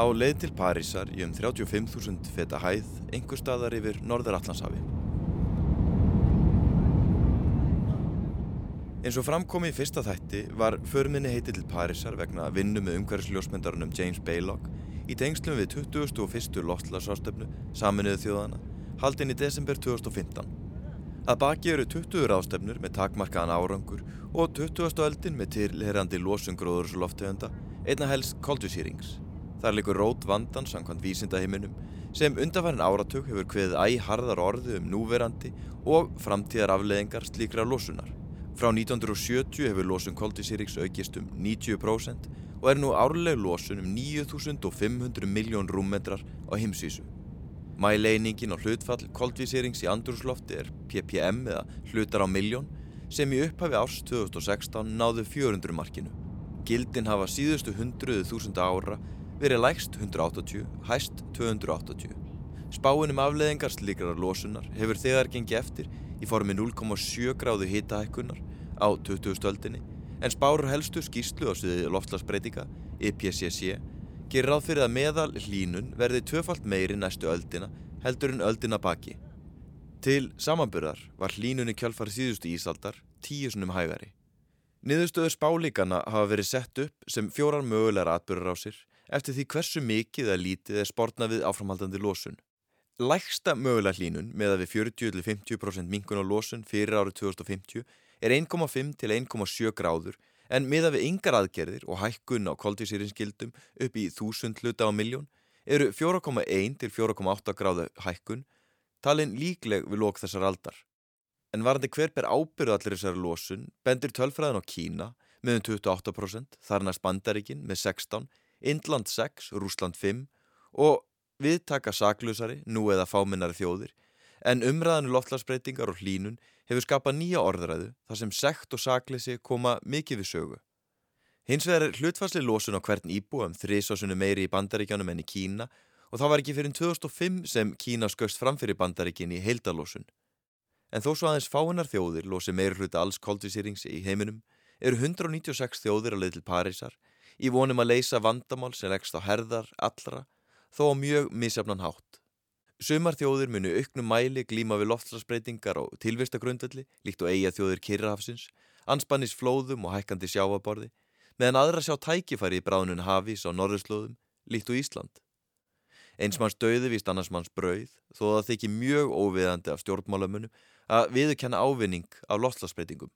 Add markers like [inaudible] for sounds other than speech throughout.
á leið til Parísar í um 35.000 feta hæð einhver staðar yfir Norður Allandshafi. Eins og framkomi í fyrsta þætti var förminni heiti til Parísar vegna vinnu með umhverfisljósmyndarunum James Baylock í tengslum við 2001. loftlagsástöfnu saminuðu þjóðana haldinn í desember 2015. Að baki eru 20 ráðstöfnur með takmarkaðan árangur og 20. öldin með tilherrandi losungróður og loftegunda einna helst koldusýrings. Þar likur rót vandan samkvæmt vísindaheiminum sem undanfærin áratug hefur kveðið æharðar orðu um núverandi og framtíðar afleðingar slíkra losunar. Frá 1970 hefur losun koldusýrings aukist um 90% og er nú árleg losun um 9500 miljón rúmmetrar á heimsvísu. Mæleiningin og hlutfall koldvísýrings í andrúrslofti er ppm eða hlutar á miljón sem í upphafi árs 2016 náðu 400 markinu. Gildin hafa síðustu hundruðu þúsunda ára verið lægst 180, hæst 280. Spáinum afleðingar slíkrar losunar hefur þegar gengið eftir í formi 0,7 gráðu hitahækkunar á 20. stöldinni en spárur helstu skýslu á sviði loftlagsbreytinga, IPCC, gerir ráð fyrir að meðal hlínun verði tvöfalt meiri næstu öldina heldur en öldina baki. Til samanburðar var hlínunni kjálfari síðustu ísaldar tíu sunnum hægari. Niðurstöður spálíkana hafa verið sett upp sem fjórar mögulegar sér eftir því hversu mikið eða lítið er spórna við áframhaldandi losun. Lægsta mögulega hlínun með að við 40-50% minkun á losun fyrir árið 2050 er 1,5 til 1,7 gráður en miða við yngar aðgerðir og hækkun á koldísýrinskildum upp í 1000 hluta á miljón eru 4,1 til 4,8 gráðu hækkun talin líkleg við lók þessar aldar. En varandi hver ber ábyrðu allir þessari losun bendir tölfræðin á Kína með um 28%, þar næst Bandaríkin með 16%, Indland 6, Rúsland 5 og viðtaka saklusari, nú eða fáminnari þjóðir, en umræðanu um loftlagsbreytingar og hlínun hefur skapað nýja orðræðu þar sem sekt og sakleysi koma mikið við sögu. Hins vegar er hlutfærsli losun á hvern íbú um þrísásunum meiri í bandaríkjanum enn í Kína og það var ekki fyrir 2005 sem Kína skauðst framfyrir bandaríkin í heildalósun. En þó svo aðeins fáinnar þjóðir losi meiri hluta alls koldvísýrings í heiminum eru 196 þjóðir að leið til Parísar í vonum að leysa vandamál sem leggst á herðar allra þó á mjög misjafnan hátt. Sumar þjóðir munu auknum mæli glíma við loftslagsbreytingar og tilvistagrundalli líkt og eiga þjóðir Kirrahafsins, anspannis flóðum og hækkandi sjáaborði, meðan aðra sjá tækifæri í bránun hafís á norðurslóðum líkt og Ísland. Eins manns döði vist annars manns brauð þó að það þykir mjög óviðandi af stjórnmálamunum að viðurkenna ávinning af loftslagsbreytingum.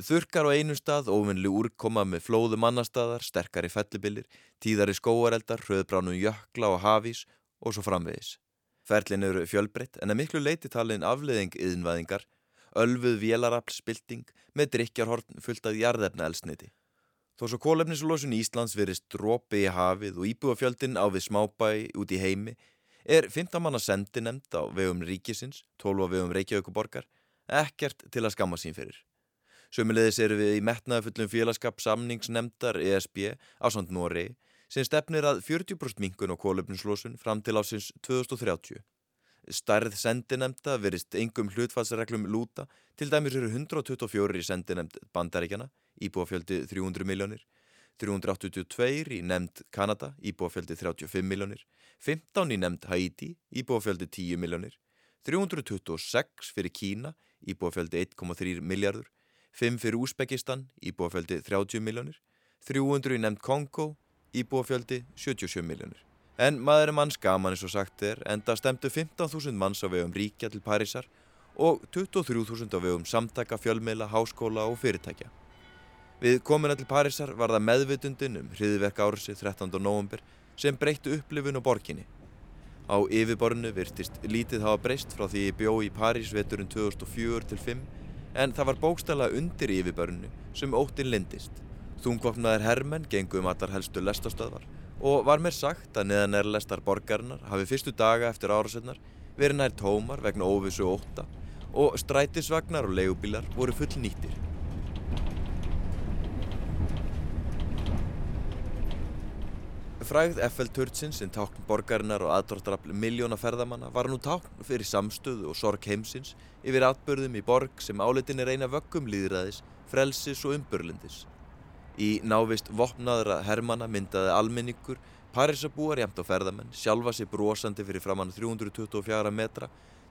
Þurkar á einu stað, óvinnlu úrkoma með flóðum annar staðar, sterkari fellibilir, tíðari skóareldar, hröðbránum jökla og hafís og svo framvegis. Ferlin eru fjölbreytt en að miklu leiti talin afleðing yðinvæðingar, ölfuð vélaraflspilting með drikjarhorn fullt af jarðefna elsniti. Þó svo kólefnislósun Íslands verist drópi í hafið og íbúafjöldin á við smábæ út í heimi er 15 manna sendi nefnd á vegum ríkisins, 12 á vegum Reykjavíkuborgar, ekkert til að skamma sín fyrir. Sömulegis eru við í metnaðafullum félagskap samningsnemndar ESB á samt Nóri sem stefnir að 40% minkun og kólöfnuslosun fram til ásins 2030. Starð sendinemnda verist engum hlutfallsreglum lúta, til dæmis eru 124 í sendinemnd bandaríkjana, íbúafjöldi 300 miljónir, 382 í nefnd Kanada, íbúafjöldi 35 miljónir, 15 í nefnd Haiti, íbúafjöldi 10 miljónir, 326 fyrir Kína, íbúafjöldi 1,3 miljardur, 5 fyrir Úsbekistan, íbúafjöldi 30 miljónir, 300 í nefnd Kongo, íbúafjöldi 77 miljónir. En maður er manns gaman eins og sagt er, enda stemdu 15.000 manns á vegum ríkja til Parísar og 23.000 á vegum samtaka, fjölmiðla, háskóla og fyrirtækja. Við komuna til Parísar var það meðvitundin um hriðverk ársi 13. november sem breyttu upplifun og borginni. Á yfirborinu virtist lítið hafa breyst frá því ég bjó í París veturinn 2004-05 en það var bókstala undir yfirbörnu sem óttinn lindist. Þungvapnaðir hermenn gengum allar helstu lestastöðvar og var mér sagt að neðan er lestar borgarinnar hafi fyrstu daga eftir árasennar verið nær tómar vegna óvissu ótta og strætisvagnar og leigubílar voru full nýttir. Frægð FL-turtsinn sem tákn borgarinnar og aðdórtrafl miljóna ferðamanna var nú tákn fyrir samstöðu og sorg heimsins yfir atbörðum í borg sem áleitin er eina vöggum líðræðis, frelsis og umbörlindis. Í návist vopnaðra hermana myndaði almenningur Parísabúar jæmt á ferðamenn sjálfa sér brosandi fyrir framann 324 metra,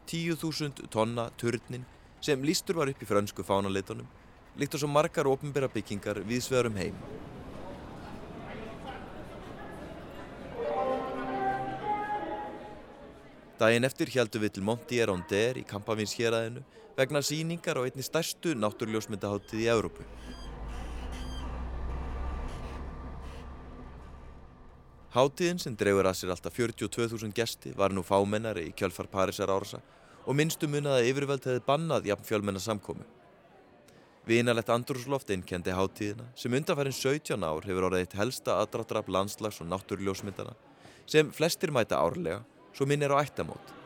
10.000 tonna turnin sem lístur var upp í frönsku fánalitunum, líkt og svo margar ofnbæra byggingar við sveðarum heim. Dægin eftir heldum við til Montier-on-Der í Kampavins héræðinu vegna síningar á einni stærstu náttúrljósmyndaháttið í Európu. Háttíðin sem dreifur að sér alltaf 42.000 gesti var nú fámennari í kjölfar Parísar árasa og minnstu munið að yfirveld hefði bannað jafn fjölmennar samkomi. Vínalett andrúsloft einnkendi háttíðina sem undanfærin 17 ár hefur orðið eitt helsta aðdráttaraf landslags og náttúrljósmyndana sem flestir mæta árlega svo minn er á ættamót.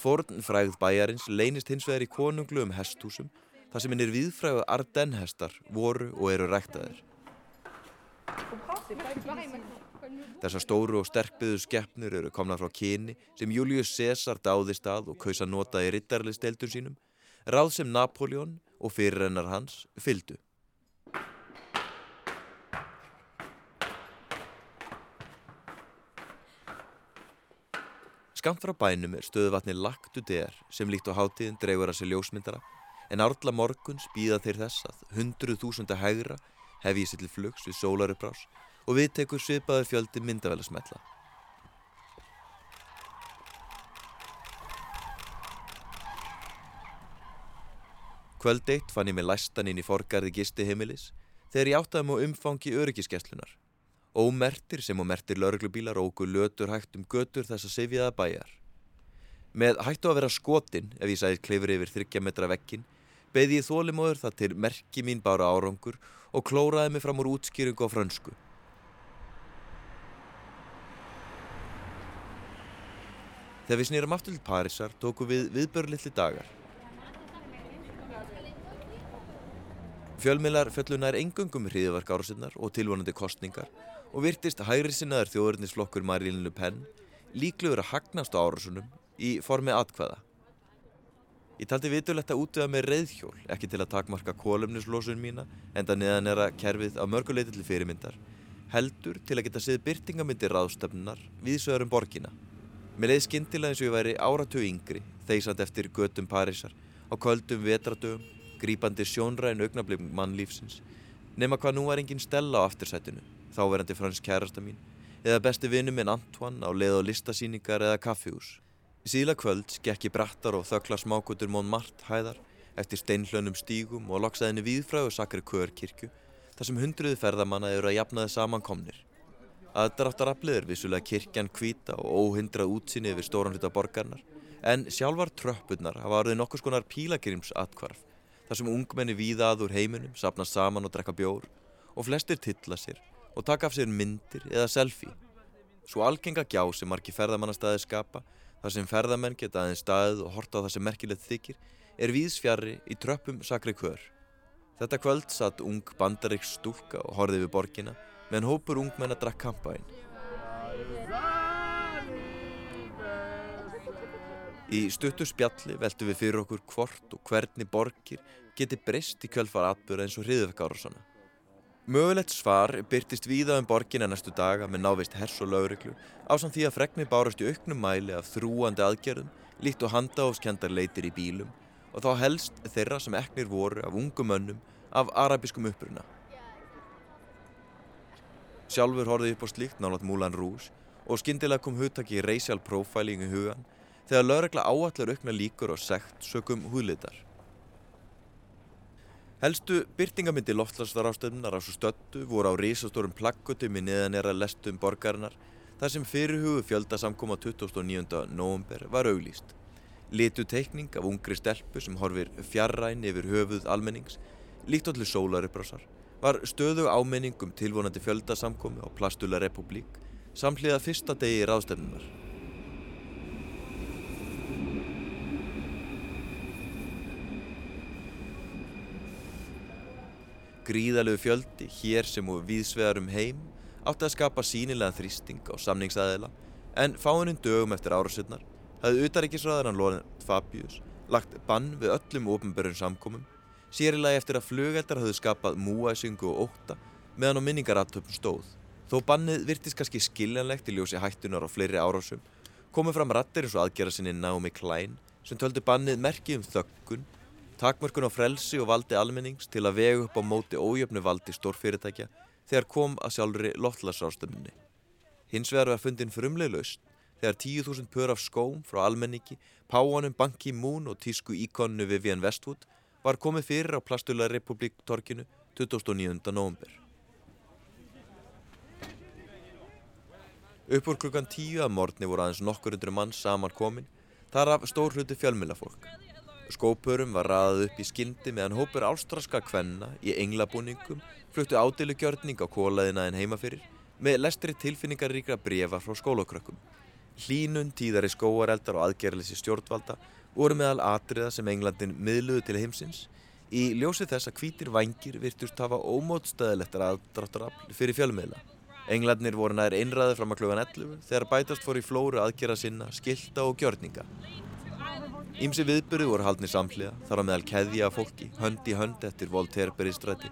Forn fræð bæjarins leynist hins vegar í konunglu um hesthúsum þar sem hinnir viðfræðu Ardenhestar voru og eru ræktaðir. Þessar stóru og sterkbyðu skeppnur eru komna frá kyni sem Július Cæsar dáðist að og kausa nota í rittarliðsteltur sínum, ráð sem Napoleon og fyrirrennar hans fyldu. Skamt frá bænum er stöðuvatni Lagdu der sem líkt á hátíðin dreigur að sér ljósmyndara en árla morguns býða þeir þess að hundruð þúsunda hægra hef ég sér til flugs við sólarubrás og við tekur svipaður fjöldi myndavælasmetla. Kvöld eitt fann ég mig læstan inn í forgarði gisti heimilis þegar ég áttaði mjög umfangi öryggiskeslunar. Ómertir sem og mertir lauruglubílar ógu lötur hægt um götur þess að sefjaða bæjar. Með hættu að vera skotin ef ég sæði klefur yfir þryggja metra vekkin beði ég þólimóður það til merki mín bára árangur og klóraði mig fram úr útskýringu á frönsku. Þegar við snýrum aftur til Parísar tóku við viðbörlitli dagar. Fjölmiðlar föllunar engungum hriðverk árasinnar og tilvonandi kostningar og virtist hægri sinnaður þjóðurnisflokkur Marílinu Le Pen líklegur að hagnast á árasunum í formi atkvæða. Ég taldi vitulegt að útvöða með reyðhjól, ekki til að takmarka kolumnislósun mína, enda neðan er að kerfið á mörguleiti til fyrirmyndar, heldur til að geta séð byrtingamyndir ráðstöfnunar við sögurum borgina. Mér leiði skindilega eins og ég væri áratögu yngri, þeysand eftir götum Parísar, á köldum vetradögum, grípandi sjónræn augnablið mannlífsins, nema hvað nú var engin stella á aftursætinu, þáverandi fransk kærasta mín, eða besti vinnu minn Antoine á leið og listasýningar eða kaffihús. Síðla kvöld skekki brattar og þökla smákutur Montmartre hæðar eftir steinhlönum stígum og loksaðinni viðfræðu sakri kvörkirkju þar sem hundruði ferðamanna eru að jafnaði samankomnir. Aðdráttaraflið er vissulega kirkjan hvita og óhindrað útsinni yfir stóran hluta borgarnar en sjálfar tröppurnar hafa orðið nokkus konar pílagrims atkvarf þar sem ungmenni víða aður heiminum sapnast saman og drekka bjór og flestir tilla sér og taka af sér myndir eða selfie. Svo algenga gjá sem margi ferðamannastæði skapa þar sem ferðamenn geta aðeins staðið og horta á það sem merkilegt þykir, er víðsfjarri í tröppum sakri kvör. Þetta kvöld satt ung bandaríks stúlka og horfið við borgina meðan hópur ungmenn að drakk kampaðinn. Í stuttu spjalli veltu við fyrir okkur hvort og hvernig borgir geti breyst í kvöldfara atbyrða eins og hriðvekkára svona. Mögulegt svar byrtist víða um borginna næstu daga með návist hers og lauriklu á samt því að fregnir bárast í auknum mæli af þrúandi aðgerðum líkt og handaóskendar leitir í bílum og þá helst þeirra sem eknir voru af ungum önnum af arabiskum uppruna. Sjálfur horfið upp á slíkt nálat Múlan Rús og skindilega kom hugtaki racial profiling í hugan þegar laurikla áallar aukna líkur og sekt sökum húðlitar. Helstu byrtingamindi loftlagstarástöfnunar á svo stöldu voru á risastórum plakkutum í neðanera lestum borgarinnar þar sem fyrirhugu fjöldasamkoma 29. november var auglýst. Litu teikning af ungri stelpu sem horfir fjarræn yfir höfuð almennings, líkt allir sólarupprásar, var stöðu ámenning um tilvonandi fjöldasamkomi á Plastula Republik samhliða fyrsta degi ráðstöfnunar. Gríðalegu fjöldi, hér sem og viðsvegar um heim, átti að skapa sínilega þrýsting á samningsæðila en fáinnum dögum eftir árasutnar hafði utaríkisræðaran Lorent Fabius lagt bann við öllum ofnbörjum samkomum Sérilagi eftir að flugeldar hafðu skapað múæsingu og óta meðan á minningaratöfn stóð. Þó bannið virtist kannski skiljanlegt í ljósi hættunar á fleiri árásum, komið fram rattir eins og aðgera sinni Naomi Klein sem töldu bannið merkið um þöggun, takmörkun á frelsi og valdi almennings til að vega upp á móti ójöfnu valdi stórfyrirtækja þegar kom að sjálfri loftlagsástömmunni. Hins vegar var fundin frumleg laust þegar 10.000 pör af skóm frá almenningi, Páanum, Banki Moon og tísku íkonu Vivian Westwood var komið fyrir á Plastula Republik torkinu 29. november. Uppur klukkan 10 að morgni voru aðeins nokkur undur mann saman komin, þar af stór hluti fjölmjölafólk. Skópurum var raðað upp í skyndi meðan hópur ástraska kvenna í englabúningum fluttu ádilugjörning á kólaðina en heimafyrir með lestri tilfinningaríkra brefa frá skólakrökkum. Hlínun, tíðari skóareldar og aðgerðlisi stjórnvalda voru meðal atriða sem Englandin miðluðu til heimsins í ljósi þess að hvítir vangir virtust hafa ómótstæðilegtar aðdráttarafl fyrir fjölmiðla. Englandnir voru nær einræði fram að klukkan 11 þegar bætast fór í flóru aðgerða sinna, skilta og gjörninga. Ímsi viðbyrði voru haldni samhliða, þar á meðal keðja af fólki, hönd í hönd eftir Voltaire Beristræti,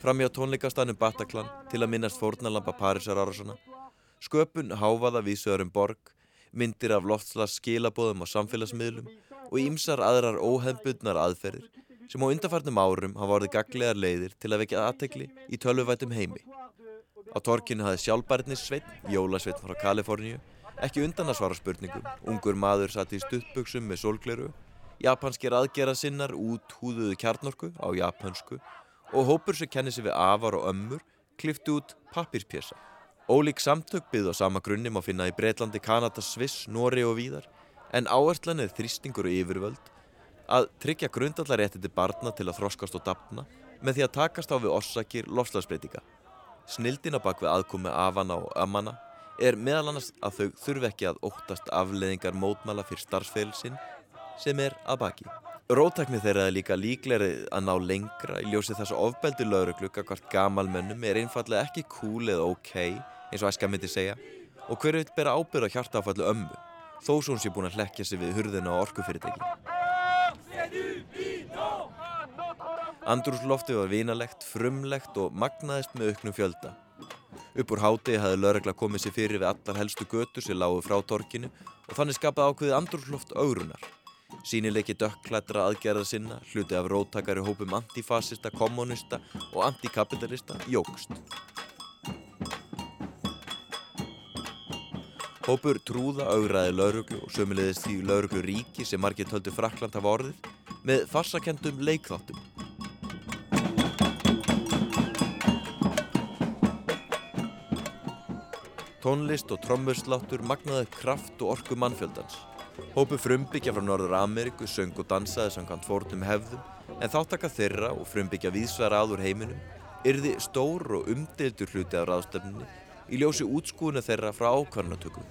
fram í á tónleikastanum Bataclan til að minnast fórnalampa Parísar Árásona, sköpun háfaða vísöðurum borg, myndir af loftslas skilabóðum á samfélagsmiðlum og ímsar aðrar óhefnbundnar aðferðir sem á undarfarnum árum hafa orðið gaglegar leiðir til að vekja aðtekli í tölvuvætum heimi. Á torkinu hafði sjálfbærnissveit, jólasveit frá Kaliforníu, ekki undan að svara spurningum. Ungur maður satt í stuttbuksum með sólgleru, japanskir aðgera sinnar út húðuðu kjarnorku á japansku og hópur sem kennir sig við afar og ömmur klifti út pappirspjessa. Ólík samtök byggð á sama grunni má finna í Breitlandi, Kanada, Sviss, Nóri og víðar en áherslan er þrýstingur og yfirvöld að tryggja grundallaréttindi barna til að þroskast og dapna með því að takast á við orsakir lofslagsbreytinga. Snildina bak við aðkomi afana og amana er meðal annars að þau þurfi ekki að óttast afleðingar mótmæla fyrir starfsfélsinn sem er að baki. Rótækni þeirra er líka líkleri að ná lengra í ljósi þess að ofbeldi laurugluga hvort gamalmönnum er einfallega ekki cool eða ok eins og æska myndi segja og hver veit bera ábyrða hjartafallu ömmu þó svo hún sé búin að hlekja sig við hurðina á orkufyrirtæki. Andrúslofti var vinalegt, frumlegt og magnaðist með auknum fjölda. Upp úr hátegi hafði lögregla komið sér fyrir við allar helstu götur sem lágu frá torkinu og þannig skapað ákveðið andrúsloft augrunar. Sýnileiki dökklættra aðgerða sinna, hluti af róttakari hópum antifasista, kommunista og antikapitalista jógst. Hópur trúða augraði lauruglu og sömulegðist því lauruglu ríki sem margir töldu Frakland hafa orðið með farsakendum leikþáttum. Tónlist og trommusláttur magnaði kraft og orku mannfjöldans. Hópu frumbyggja frá Norður Ameriku söng og dansaði samkvæmt fórnum hefðum en þáttaka þeirra og frumbyggja vísvara aður heiminum yrði stór og umdeildur hluti af ráðstöfninni í ljósi útskúinu þeirra frá ákvarnatökum.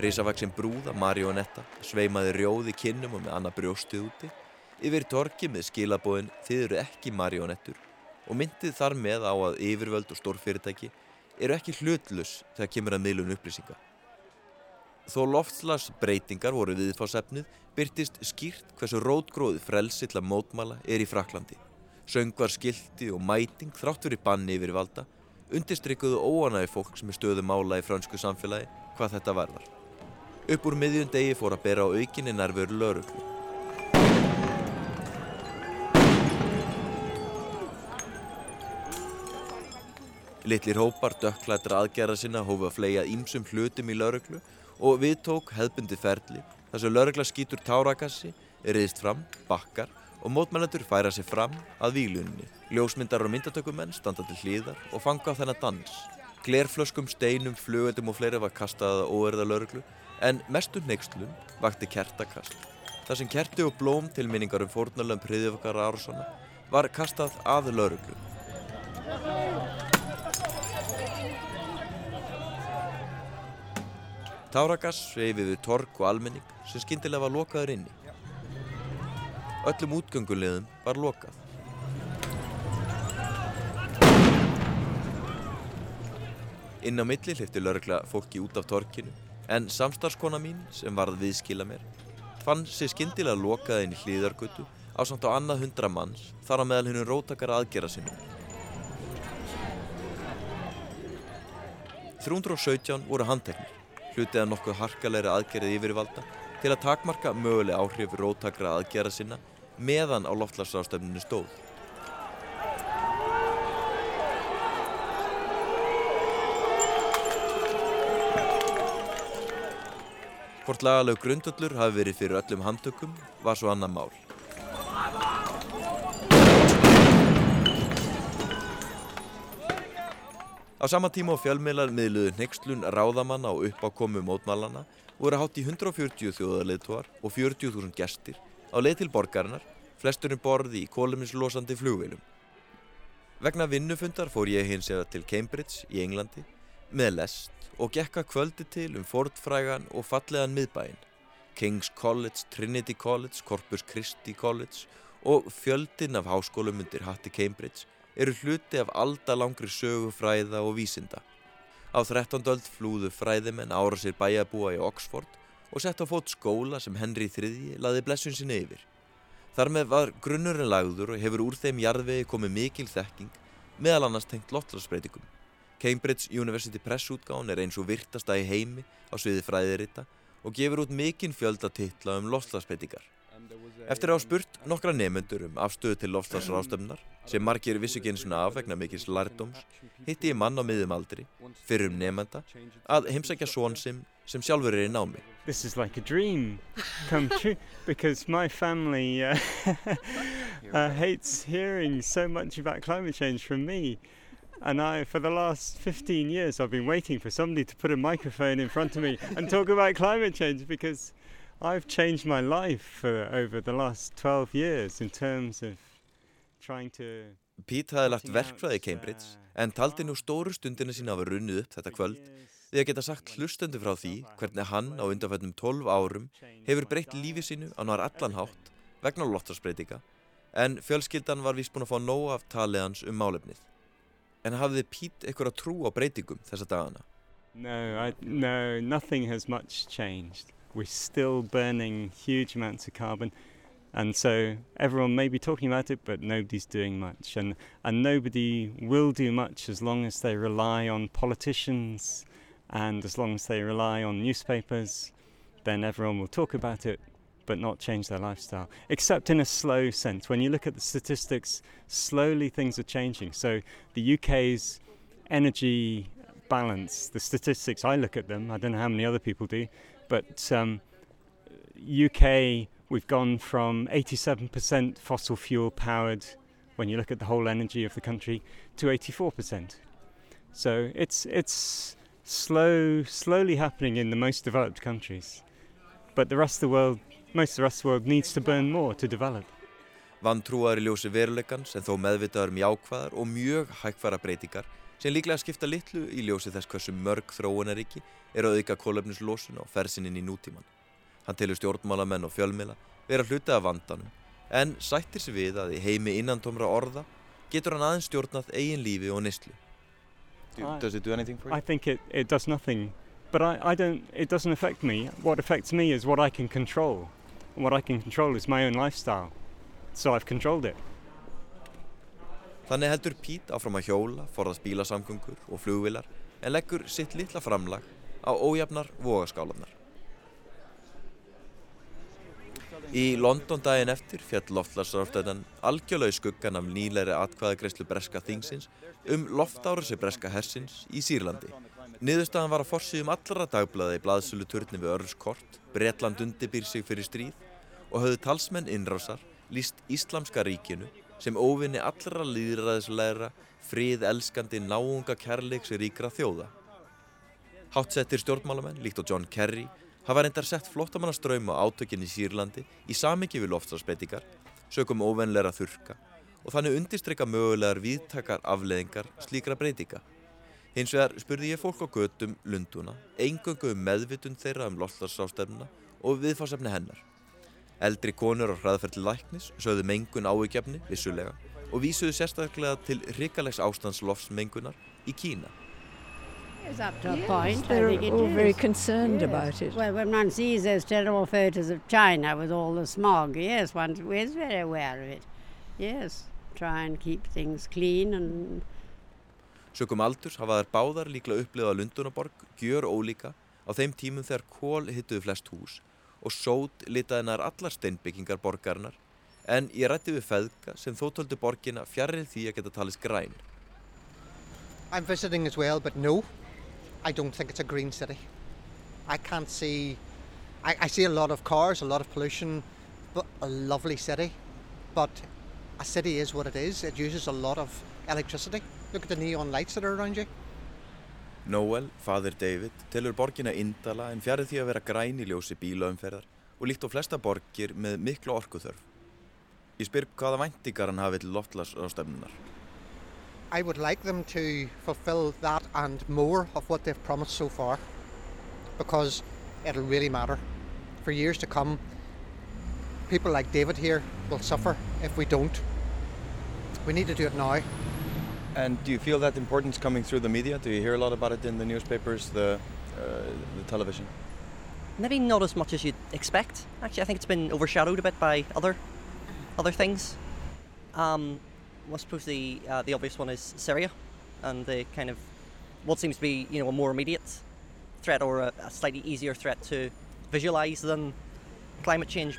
Rísavaksinn brúða, Marionetta, sveimaði rjóði kinnum og með annað brjóstið úti yfir torki með skilabóðin þið eru ekki marionettur og myndið þar með á að yfirvöld og stórfyrirtæki eru ekki hlutlus þegar kemur að miðlun upplýsinga. Þó loftslagsbreytingar voru viðfásefnið byrtist skýrt hversu rótgróði frelsill að mótmala er í Fraklandi. Söngvar skildi og mæting þrátt verið banni yfir valda undirstrykkuðu óanægi fólk sem er stöðu mála í fransku samfélagi hvað þetta varðar. Upp úr miðjum degi fór að bera á aukinni nærveru lauruglu. Littlir hópar dökklættra aðgerða sinna hófu að flega ímsum hlutum í lauruglu og við tók hefbundi ferli þar sem laurugla skýtur tárakassi, riðist fram, bakkar og mótmælendur færa sér fram að výlunni. Ljósmyndar og myndatökumenn standa til hlýðar og fanga á þennan dans. Glerflöskum, steinum, flugöldum og fleiri var kastaða óerða lauruglu en mestur neykslum vakti kertakast. Þar sem kerti og blóm til minningar um fórnalöfum priðjöfkara Ársona var kastað að lauruglu. Táragas við tork og almenning sem skindilega var lokaður inni. Öllum útgöngulegðum var lokað. Inn á milli hlifti laurugla fólki út af torkinu En samstarskona mín, sem varð viðskila mér, fann sér skindilega lokaði inn í hlýðargötu á samt á annað hundra manns þar á meðal hennum rótakara aðgera sinu. 317 voru handteknir, hlutið að nokkuð harkalegri aðgerið yfirvalda til að takmarka möguleg áhrif rótakara aðgera sinna meðan á loftlagsráðstöfninu stóð. Hvort lagalög grundöllur hafi verið fyrir öllum handtökum var svo annan mál. Á sama tíma á fjölmiðlar miðluðu neykslun ráðamanna og uppákomu mótmálana voru hátt í 140 þjóðarleituar og 40.000 gestir á leið til borgarinnar, flesturinn borði í kóluminslosandi flugveilum. Vegna vinnufundar fór ég hins eða til Cambridge í Englandi með lest og gekka kvöldi til um fortfrægan og fallegan miðbæinn, King's College, Trinity College, Corpus Christi College og fjöldin af háskólum undir hatti Cambridge eru hluti af aldalangri sögu fræða og vísinda. Á 13. öld flúðu fræðimenn ára sér bæjabúa í Oxford og sett á fót skóla sem Henry III laði blessun sinni yfir. Þar með var grunnurinn lagður og hefur úr þeim jarðvegi komið mikil þekking meðal annars tengt lottlarsbreytingum. Cambridge University Press útgáðan er eins og virtasta í heimi á sviði fræðirita og gefur út mikinn fjölda titla um lofslagsbreytingar. Eftir að hafa spurt nokkra nefnendur um afstöðu til lofslagsrástöfnar, sem margir vissu ekki eins og af vegna mikils lærdóms, hitti ég mann á miðum aldri, fyrir um nefnenda, að heimsækja svon sem, sem sjálfur er í námi. This is like a dream come true because my family uh, [laughs] uh, hates hearing so much about climate change from me. And I, for the last 15 years, I've been waiting for somebody to put a microphone in front of me and talk about climate change because I've changed my life over the last 12 years in terms of trying to... Pete hafði lagt verkfræði í Cambridge en taldi nú stóru stundina sína að vera runnið upp þetta kvöld því að geta sagt hlustendu frá því hvernig hann á undanfættum 12 árum hefur breytt lífi sínu á náðar allan hátt vegna lottasbreytinga en fjölskyldan var vist búin að fá nóg af taliðans um málefnið. En hafði Pete eitthvað trú á breytingum þessa dagana? No, I, no, nothing has much changed. We're still burning huge amounts of carbon. And so everyone may be talking about it, but nobody's doing much. And, and nobody will do much as long as they rely on politicians and as long as they rely on newspapers, then everyone will talk about it, but not change their lifestyle, except in a slow sense. When you look at the statistics, slowly things are changing. So the UK's energy balance, the statistics, I look at them, I don't know how many other people do, but um, UK, we've gone from 87% fossil fuel powered when you look at the whole energy of the country to 84%. So it's, it's slow, slowly happening in the most developed countries. But the rest of the world most of the rest of the world needs to burn more to develop. Vantrúar í ljósi en þó meðvitaður um og mjög breytingar sem líklega skipta litlu í ljósi þess hversu mörg þróunaríki er að auka kólöfnislósun og fersininn í nútíman. Hann telur stjórnmálamenn og fjölmila vera hluti af vandanum en sættir sig við að í heimi innantómra orða getur hann aðeins stjórnað eigin lífi og nýstlu. Does it do anything for you? I think it, it does nothing, but I, I don't, it doesn't affect me. What affects me is what I can control. And what I can control is my own lifestyle. So I've controlled it. Þannig heldur Pete áfram að hjóla, forðast bílasamgöngur og flugvilar en leggur sitt litla framlag á ójafnar vogaskálanar. Í London daginn eftir fjall loftlagsráfstæðan algjörlega í skuggan af nýleiri atkvæðagreyslu breska þingsins um loftáruðsi breska hersins í Sýrlandi. Niðurstaðan var að forsýðum allra dagblæði í blaðsölu turni við Örskort, Bretland undirbýr sig fyrir stríð og höfðu talsmenn innrásar líst Íslamska ríkinu sem óvinni allra líðræðislegra, frið elskandi náunga kærleiks ríkra þjóða. Hátsettir stjórnmálamenn, líkt á John Kerry, hafa reyndar sett flottamannaströym á átökinn í Sýrlandi í samingi við loftsvarsbreytingar, sökum óvenleira þurka og þannig undirstryka mögulegar viðtakar afleðingar slíkra breytinga. Hins vegar spurði ég fólk á götum Lunduna, engöngu um meðvitund þeirra um loftlarsástefnuna og viðfarsefni hennar. Eldri konur á hraðferðli læknis sögðu mengun áhugjafni, vissulega, og vísuðu sérstaklega til hrikalegs ástandslofsmengunar í Kína. It's up to yes, a point. They're I think all very concerned Yes. about it. Well, when one sees those terrible photos of China with all the smog, yes, one is very aware of it. Yes, try and keep things clean and Sökum aldurs hafa þær báðar líklega upplifað Lundunaborg gjör ólíka á þeim tímum þegar kól hittuðu flest hús og sót litaði nær allar steinbyggingar borgarinnar en ég rætti við feðka sem þó töldu borgina fjarrir því að geta talist græn. I'm visiting as well, but no, I don't think it's a green city. I can't see. I, I see a lot of cars, a lot of pollution, but a lovely city. But a city is what it is. It uses a lot of electricity. Look at the neon lights that are around you. Noel, fadir David, telur borgina indala en fjarrir því að vera græn í ljósi bílaumferðar og líkt á flesta borgir með miklu orkuþörf. Ég spyr hvaða væntingar hann hafi til loftlas á stefnunar. I would like them to fulfil that and more of what they've promised so far because it'll really matter. For years to come, people like David here will suffer if we don't. We need to do it now. And do you feel that importance coming through the media? Do you hear a lot about it in the newspapers, the, uh, the television? Maybe not as much as you'd expect. Actually, I think it's been overshadowed a bit by other other things. Um, well, I suppose the uh, the obvious one is Syria, and the kind of what seems to be you know a more immediate threat or a, a slightly easier threat to visualise than climate change.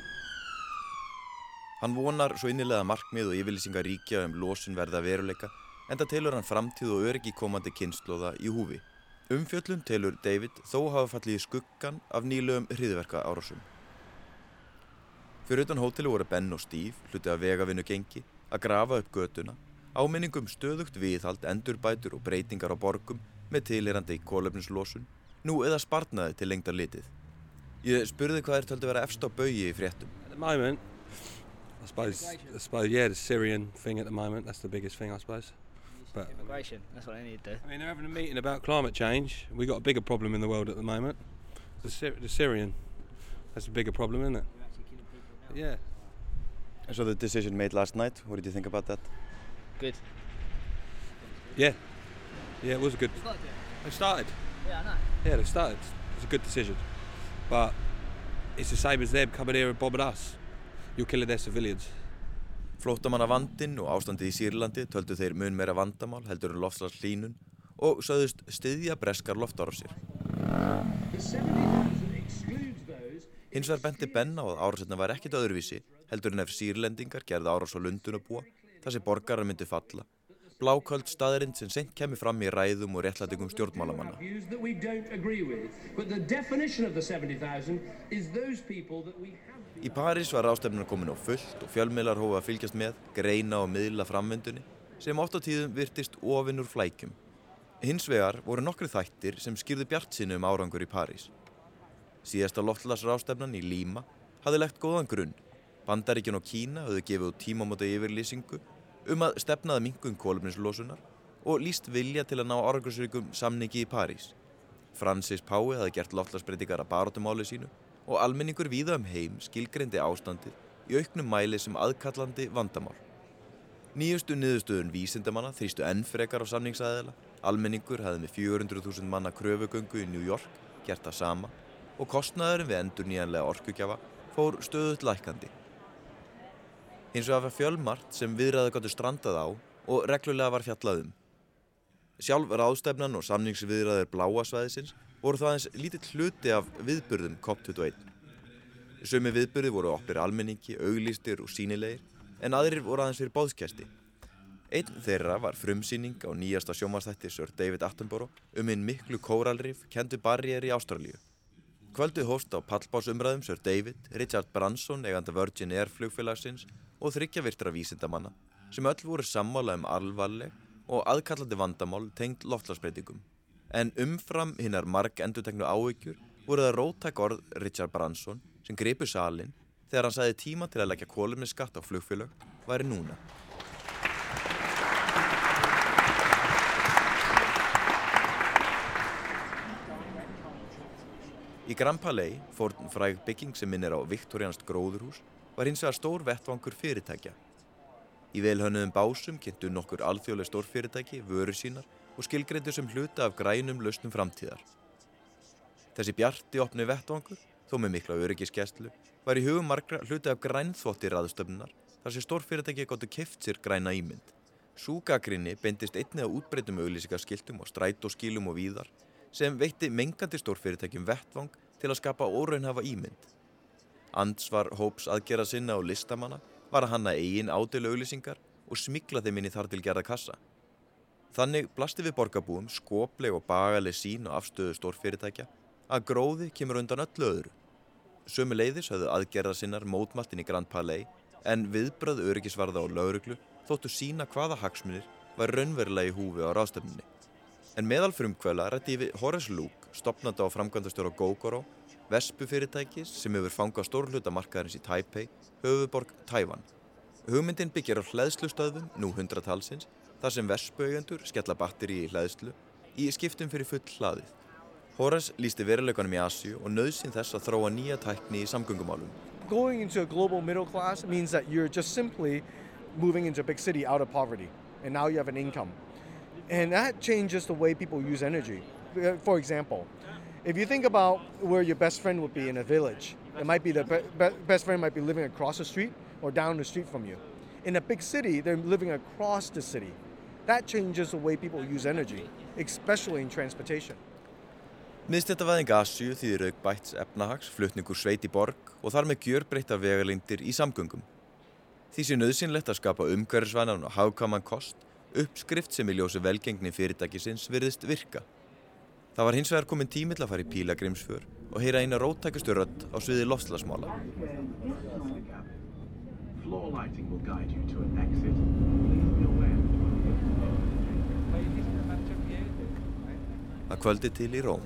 Hann vonar svo innilega markmið og yfirlýsingar ríkja um losun verða veruleika enda telur hann framtíð og öryggi komandi kynnslóða í húfi. Umfjöllun telur David þó hafa fallið í skuggan af nýlegum hriðverka árásum. Fyrir utan hóteli voru Ben og Steve hluti að vegavinnu gengi að grafa upp götuna, áminningum stöðugt viðhald, endurbætur og breytingar á borgum með tilherandi kólöfninslosun, nú eða spartnaði til lengdar litið. Ég spurði hvað er töldi vera efst á baugi í fréttum. Moment, suppose, suppose, yeah, the Syrian thing at the moment. That's the biggest thing, I suppose. But Immigration, that's what I need to do. I mean, they're having a meeting about climate change. We've got a bigger problem in the world at the moment. The, Syr- the Syrian. That's a bigger problem, isn't it? Yeah. So the decision made last night, what did you think about that? Good. Yeah. Yeah, it was a good. You've got to do it. They started. Yeah, I know. Yeah, they started. It's a good decision. But it's the same as them coming here and bombing us. You're killing their civilians. Flóttamanna vandinn og ástandið í Sýrlandi töldu þeir mun meira vandamál heldur en loftslags hlínun og sögðust styðja breskar loftárásir. Hins vegar benti Ben á að árásetna var ekkit öðruvísi heldur en ef sýrlendingar gerði árás á Lundun að búa þar sem borgarar myndi falla. Bláköld staðarind sem sent kemur fram í ræðum og réttlætingum stjórnmálamanna. Views that we don't agree with. But the definition of the 70,000 is those people that we have. Í París var rástefnuna komin á fullt og fjölmiðlar hófa að fylgjast með, greina og miðla framvendunni sem oft á tíðum virtist ofinn úr flækjum. Hins vegar voru nokkru þættir sem skýrðu bjart sinni um árangur í París. Síðasta loftlagsrástefnan í Líma hafði legt góðan grunn. Bandaríkjun og Kína höfðu gefið út tímamóta yfirlýsingu um að stefnaði mingun kólumninslosunar og líst vilja til að ná árangursríkum samningi í París. Francis Pái hafði gert loftlagsbreytingar að barátumáli sínu og almenningur víða um heim skilgreindi ástandið í auknum mæli sem aðkallandi vandamál. Nýjustu niðurstöðun vísindamanna þrýstu enn frekar á samningsæðila, almenningur hafði með 400.000 manna kröfugöngu í New York gert það sama og kostnaðurinn við endur nýjanlega orkugjafa fór stöðut lækandi. Hins vegar var fjölmart sem viðræðu gáttu strandað á og reglulega var fjallað um. Sjálf ráðstefnan og samningsviðræður bláasvæðisins voru það eins lítill hluti af viðburðum COP21. Sumi viðburði voru oppir almenningi, auglýstir og sínilegir, en aðrir voru aðeins fyrir bóðskjæsti. Einn þeirra var frumsýning á nýjasta sjómanstætti Sir David Attenborough um einn miklu kóralrif kentu barriér í Ástralíu. Kvöldið hóst á pallbásumræðum Sir David, Richard Branson, eiganda Virgin Air flugfélagsins og þryggjavirtra vísindamanna sem öll voru sammála um alvarleg og aðkallandi vandamál tengd loftlagsbreytingum. En umfram hinnar marg endurtegnu áhyggjur voru það róttak orð Richard Branson sem gripu salin þegar hann sagði tíma til að leggja kólumni skatt á flugfélag væri núna. Í Grand Palais, fórn fræg bygging sem minnir á viktorianst gróðurhús, var hins vegar stór vettvangur fyrirtækja. Í velhönnuðum básum kynntu nokkur alþjóðlega stórfyrirtæki, vöru sínar og skilgreindu sem hluta af grænum lausnum framtíðar. Þessi bjarti opni vettvangur, þó með mikla öryggiskeslu, var í hugum margra hluti af grænþvotti raðstöfnunar þar sem stórfyrirtæki gáttu keft sér græna ímynd. Súgagrinni beindist einni af útbreytum auglýsingaskiltum og strætóskílum og víðar sem veitti mengandi stórfyrirtækjum vettvang til að skapa óraunhafa ímynd. Ansvar hóps aðgera sinna og listamanna var að hanna eigin ádelu auglýsingar og smikla þeim inn í þar til gerða kassa. Þannig blasti við borgarbúum skopleg og bagaleg sín og afstöðu stórfyrirtækja að gróði kemur undan öllu öðru. Sömu leiðis höfðu aðgerða sinnar mótmaltin í Grand Palais en viðbröð öryggisvarða og lauruglu þóttu sína hvaða hagsmunir var raunverulega í húfi á ráðstöfninni. En meðal frumkvöla rætti við Horace Luke, stopnanda á framkvæmdastjóra GoGoro, vespufyrirtækis sem hefur fangað stórluta markaðarins í Taipei, höfuborg Tævan. Hugmyndin byggjar á hlæðslustöðum, nú hundratalsins, þar sem vespauðendur skella batteri í hlæðslu í skiptum fyrir full hlaðið. Horace lísti veruleikunum í Asju og nöðsinn þess að þróa nýja tækni í samgöngumálum. Going into a global middle class means that you're just simply moving into a big city out of poverty and now you have an income. And that changes the way people use energy. Uh, For example, if you think about where your best friend would be in a village, it might be the be- be- best friend might be living across the street or down the street from you. In a big city, they're living across the city. That changes the way people use energy, especially in transportation. Miðstættavæðing Asju þýðir auk bætts efnahags, flutningur sveit í borg og þar með gjörbreytta vegalindir í samgöngum. Því sé nöðsynlegt að skapa umhverfisvænan og hagkaman kost, uppskrift sem í ljósi velgengni fyrirtækisins virðist virka. Það var hins vegar komin tími til að fara í pílagrimsför og heyra eina róttækustu rödd á sviði lofslagsmála. Floor lighting will guide you to an exit. Please be aware. Að kvöldi til í Róm.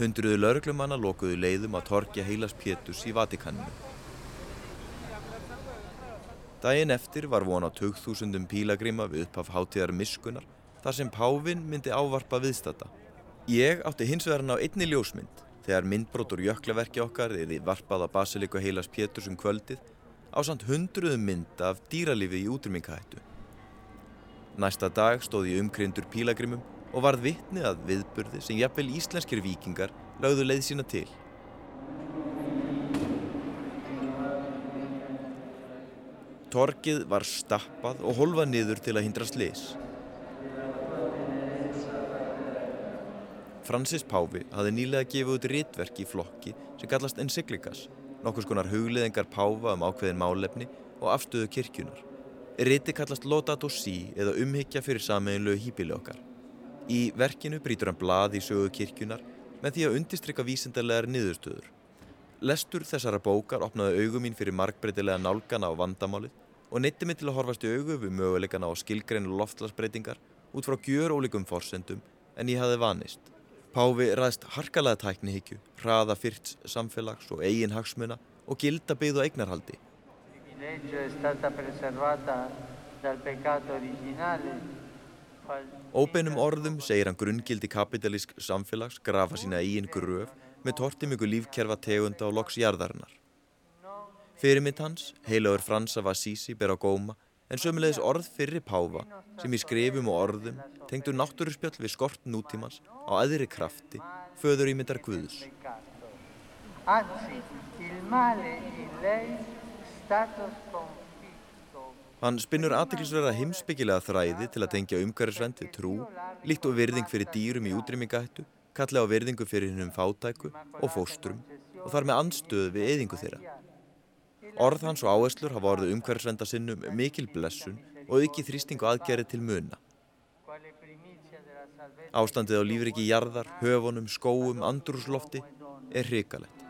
Hundruðu lauruglumanna lokuðu leiðum að torkja heilas Pétus í Vatikanninu. Daginn eftir var von á 2000 pílagrima við upphaf hátíðar miskunar þar sem Pávin myndi ávarpa viðstata. Ég átti hins vegar hann á einni ljósmynd þegar myndbrótur jöklaverki okkar er í varpað á Basiliku heilas Pétus um kvöldið á samt hundruðum mynda af dýralífi í útrýmingahættu. Næsta dag stóð ég umkrindur pílagrimum og varð vitni að viðburði sem jafnvel íslenskir vikingar lögðu leið sína til. Torkið var stappað og holfað niður til að hindra slis. Francis Páfi hafði nýlega gefið út ritverk í flokki sem kallast Encyclicas, nokkus konar hugliðingar Páfa um ákveðin málefni og afstöðu kirkjunar. Riti kallast Laudato Si eða umhyggja fyrir sameinlegu hýpili okkar. Í verkinu brýtur hann blað í sögu kirkjunar með því að undistrykka vísindarlegar niðurstöður. Lestur þessara bókar opnaði augum mín fyrir markbreytilega nálgana á vandamálið og neytti mig til að horfast í augu við möguleikana á skilgreinu loftlagsbreytingar út frá gjör ólíkum forsendum en ég hafði vanist. Páfi ræðst harkalega tæknihyggju, hraða fyrts samfélags og eigin hagsmuna og gilda byggð og eignarhaldi. Legge è stata preservata dal peccato originale. Óbeinum orðum segir hann grunngildi kapitalísk samfélags grafa sína eigin gröf með tortimingu lífkerfa tegunda og loks jarðarinnar. Fyrirmynd hans, heilagur Frans af Assisi, ber á góma en sömulegis orð fyrri páfa sem í skrifum og orðum tengdu náttúruspjall við skort nútímans á aðri krafti, föður ímyndar Guðs. Anzi, il male in lei. Hann spinnur aðteklisverða heimsbyggilega þræði til að tengja umhverfisvend við trú, líkt og virðing fyrir dýrum í útrýmingahættu, kalli á virðingu fyrir hinnum fátæku og fóstrum og þar með anstöðu við eyðingu þeirra. Orð hans og áherslur hafa orðið umhverfisvenda sinnum mikil blessun og auki þrýsting og aðgerið til muna. Ástandið á lífriki jarðar, höfunum, skóum, andrúslofti er hrikalegt.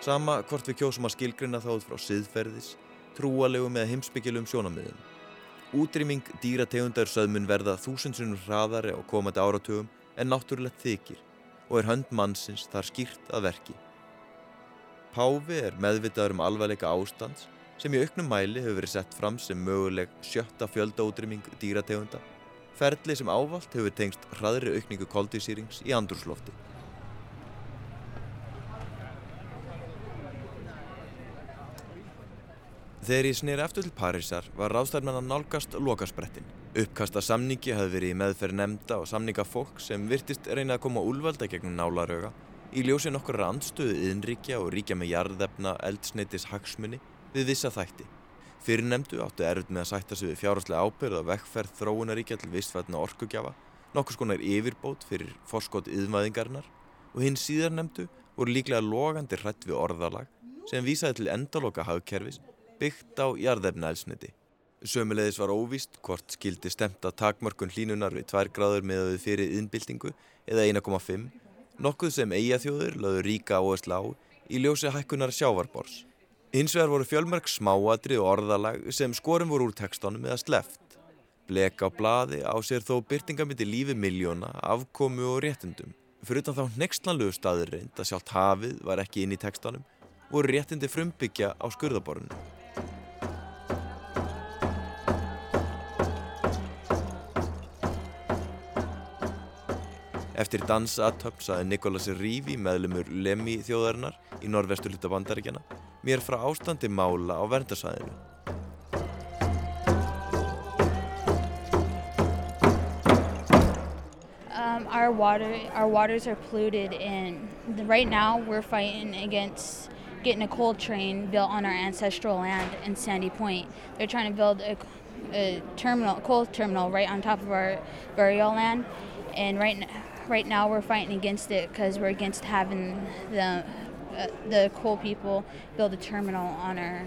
Sama hvort við kjósum að skilgrina þá út frá siðferðis, trúalegum eða heimsbyggilegum sjónamiðum. Útrýming dýrategundar söðmun verða þúsundsunum hraðari á komandi áratugum en náttúrulegt þykir og er hönd mannsins þar skýrt að verki. Páfi er meðvitaður um alvarleika ástands sem í auknum mæli hefur verið sett fram sem möguleg sjötta fjöldaútrýming dýrategunda, ferli sem ávalt hefur tengst hraðri aukningu koldísýrings í andrúslofti. Þegar ég snýr eftir til Parísar var ráðstæðmenn að nálgast lokasprettin. Uppkasta samningi hafði verið í meðferð nefnda og samninga fólk sem virtist reynið að koma úlvalda gegnum nálaröga í ljósi nokkur randstöðu yðnríkja og ríkja með jarðefna eldsneitis hagsmunni við vissa þætti. Fyrir nefndu áttu erfitt með að sætta sig við fjárháslega ábyrð og vekkferð þróunaríkja til vissfætna orkugjafa, nokkur skonar yfirbót fyrir forskot yðmaðingarinnar og hinn síðar nefndu voru líklega logandi hrætt við orðalag sem vísaði til endaloka hagkerfis byggt á jarðefna elsniti. Sömulegis var óvíst hvort skildi stemta takmörkun hlínunar við 2 gráður með að við fyrir yðnbildingu eða 1,5, nokkuð sem eigaþjóður laður ríka áherslu á í ljósi hækkunar sjávarbors. Hins vegar voru fjölmörg smáadri og orðalag sem skorum voru úr tekstónum eða sleft. Blek á bladi á sér þó byrtingamindi lífi miljóna, afkomu og réttundum. Fyrir utan þá nextlanlegu staður reynd að sjálft hafið var ekki inn í tekstónum, voru réttindi frumbyggja á skurðaborinu. Eftir dansatöpp saði Nikolas Rivi, meðlumur Lemmi þjóðarinnar í bandaríkjana, mér frá ástandi mála á. Um, our water, our waters are polluted, and right now we're fighting against getting a coal train built on our ancestral land in Sandy Point. They're trying to build a, a terminal, coal terminal, right on top of our burial land, and right now right now we're fighting against it because we're against having the uh, the coal people build a terminal on our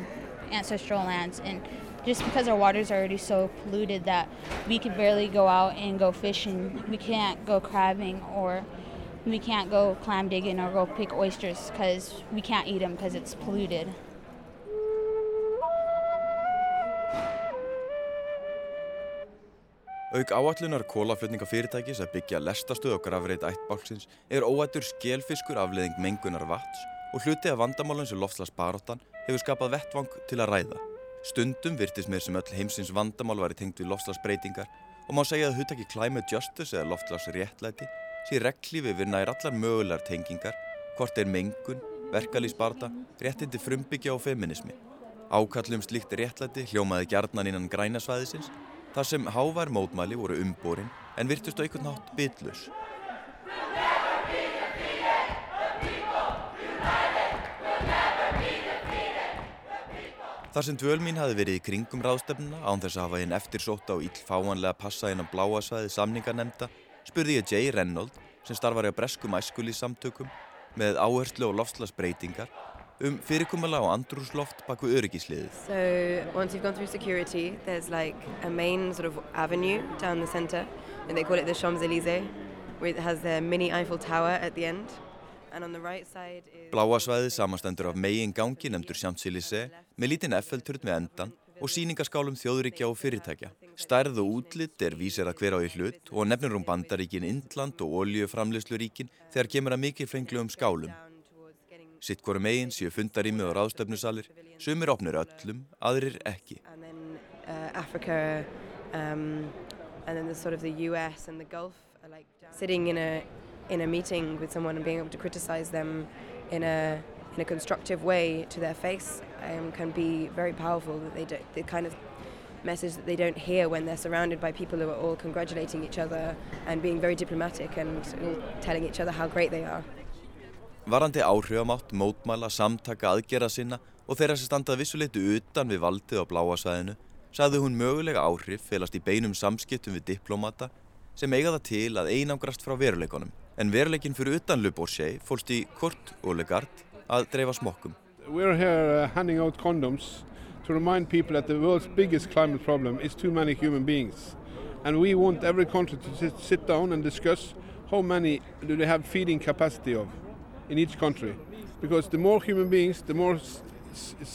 ancestral lands. And just because our waters are already so polluted that we can barely go out and go fishing we can't go crabbing or we can't go clam digging or go pick oysters because we can't eat them because it's polluted Auk áallunar kólaflutningafyrirtækis að byggja lestastöð og grafreit ættbálksins er óættur skjelfiskur afleðing mengunar vats og hluti af vandamálun sem lofslagsbaróttan hefur skapað vettvang til að ræða. Stundum virtist mér sem öll heimsins vandamál væri tengt við lofslagsbreytingar og má segja að hutaki climate justice eða loftslagsréttlæti sé reglífi við nær allar mögulegar tengingar hvort er mengun, verkalýsbarta, réttindi frumbyggja og feminismi. Ákallum slíkt réttlæti hljómaði gjarnan innan grænasvæðisins þar sem hávær mótmæli voru umborin en virtust á einhvern nátt byllus. Þar sem dvöl mín hafi verið í kringum ráðstefnuna án þess að hafa hinn eftirsótt á íllfáanlega passa inn á bláasvæði samningarnemnda spurði ég Jay Reynolds sem starfar í að breskum æskuli samtökum með áherslu og lofslagsbreytingar um fyrirkomala á andrúsloft bak við öryggisliðið. So once you've gone through security, there's like a main sort of avenue down the center and they call it the Champs-Élysées where it has the mini Eiffel Tower at the end. And on the right side is... Bláasvæðið samastendur af megin gangi nefndur Champs-Élysées með lítinn Eiffelturn við endan og síningaskálum þjóðuríkja og fyrirtækja. Stærð og útlitt er vísir að hver á í hlut og nefnir um bandaríkin Indland og oljuframleysluríkin þegar kemur að mikið fenglu um skálum. Sitt hverju megin séu fundarými og ráðstöfnusalir, sumir opnir öllum, aðrir ekki. And then uh, Africa um, and then the sort of the US and the Gulf are like sitting in a in a meeting with someone and being able to criticize them in a in a constructive way to their face um, can be very powerful. That they do, the kind of message that they don't hear when they're surrounded by people who are all congratulating each other and being very diplomatic and all telling each other how great they are. Varandi áhrifamátt, mótmæla, samtaka, aðgera sinna og þeirra sem standað vissuleitu utan við valdið á bláasvæðinu sagði hún mögulega áhrif felast í beinum samskiptum við diplomata sem eiga það til að einangrast frá veruleikonum. En veruleikin fyrir utan Le Bourget fólst í Kurt Olegard að dreifa smokkum. We're here uh, handing out condoms to remind people that the world's biggest climate problem is too many human beings. And we want every country to sit, sit down and discuss how many do they have feeding capacity of in each country. Because the more human beings, the more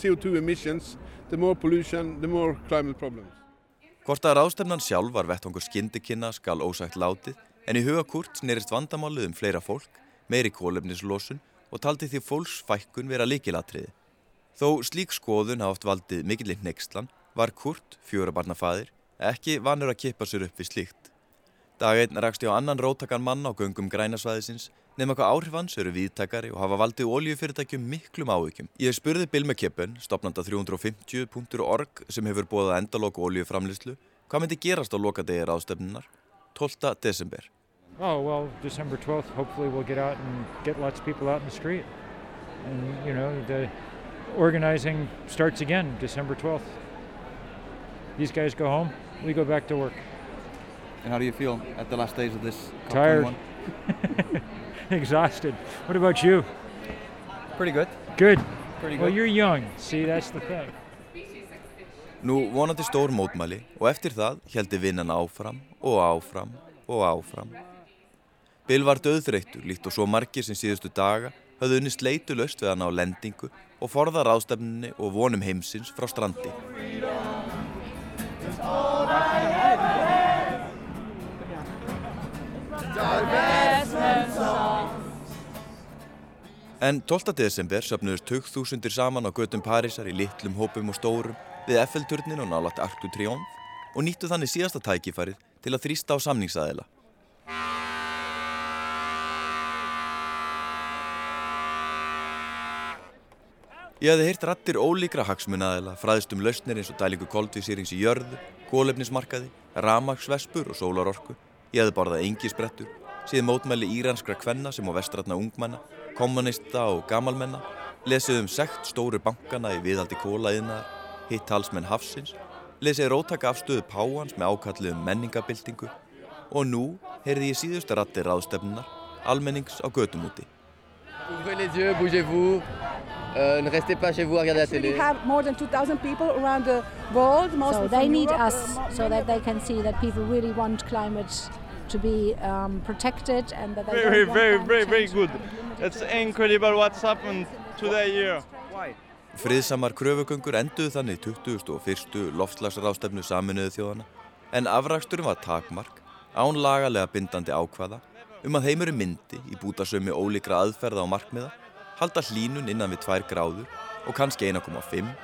CO2 emissions, the more pollution, the more climate problems. Hvort að ráðstefnan sjálf var vettvangur skyndikynna skal ósagt látið en í huga Kurt snerist vandamálið um fleira fólk, meiri kólefnislosun og taldi því fólksfækkun vera líkilatriði. Þó slík skoðun haft valdið mikillinn nextlan var Kurt, fjórabarnafaðir, ekki vanur að kippa sér upp við slíkt. Dag einn rakst ég á annan róttakan mann á göngum grænasvæðisins nefnum hvað áhrif hans eru viðtakari og hafa valdið oljufyrirtækjum miklum áhyggjum. Ég spurði Bill McKippen, stopnanda 350.org sem hefur búið að endalóku oljuframlýslu, hvað myndi gerast á lokadegi ráðstöfnunar 12. desember. Oh, well, December 12th, hopefully we'll get out and get lots of people out in the street. And, you know, the organizing starts again December 12th. These guys go home, we go back to work. And how do you feel at the last days of this COP21? Tired. [laughs] [laughs] Exhausted. What about you? Pretty good. Good. Pretty Well, good. you're young. See, that's the thing. Nú vonandi stór mótmæli og eftir það heldi vinnan áfram og áfram og áfram. Bill var döðþreyttur líkt og svo margir sem síðustu daga höfðu unni sleitu löst við hann á lendingu og forða ráðstefninni og vonum heimsins frá strandi. En 12. desember söpnuðust 2000 saman á götum Parísar í litlum hópum og stórum við Eiffelturnin og nálat Arc de Triomphe og nýttu þannig síðasta tækifærið til að þrýsta á samningsaðila. Ég hefði heyrt rattir ólíkra hagsmunaðila, fræðist um lausnir eins og dælingu koldvísýrings í jörðu, kólefnismarkaði, ramagsvespur og sólarorku. Ég hefði borðað engisbrettur, síðan mótmæli íranskra kvenna sem á vestratna ungmenna, kommunista og gamalmenna, lesið um sekt stóru bankana í viðhaldi kólaðinnar, hitt halsmenn hafsins, lesið rótaka afstöðu páhans með ákallið um menningabildingu og nú heyrði ég síðustu rattir ráðstefnunar, almennings á götum úti. Ouvrez les yeux, bougez-vous. Euh, ne restez pas chez vous à regarder la télé. We have more than 2,000 people around the world, mostly So they need us uh, so that they can see that people really want climate to be um, protected and that they Very, very, very, very good. It's incredible what's happened today here. Why? Friðsamar kröfugöngur enduðu þannig 21. loftslagsráðstefnu saminuðu þjóðana en afraksturinn var takmark án lagalega bindandi ákvaða um að heimurinn myndi í bútasömi ólíkra aðferða og markmiða halda hlínun innan við 2 gráður og kannski 1,5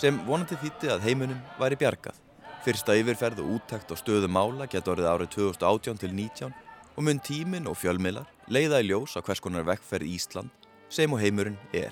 sem vonandi þýtti að heimunum væri bjargað. Fyrsta yfirferð og úttækt á stöðu mála getur orðið árið 2018 til 19 og mun tíminn og fjölmiðlar leiða í ljós á hvers konar vekkferð Ísland sem og heimurinn er.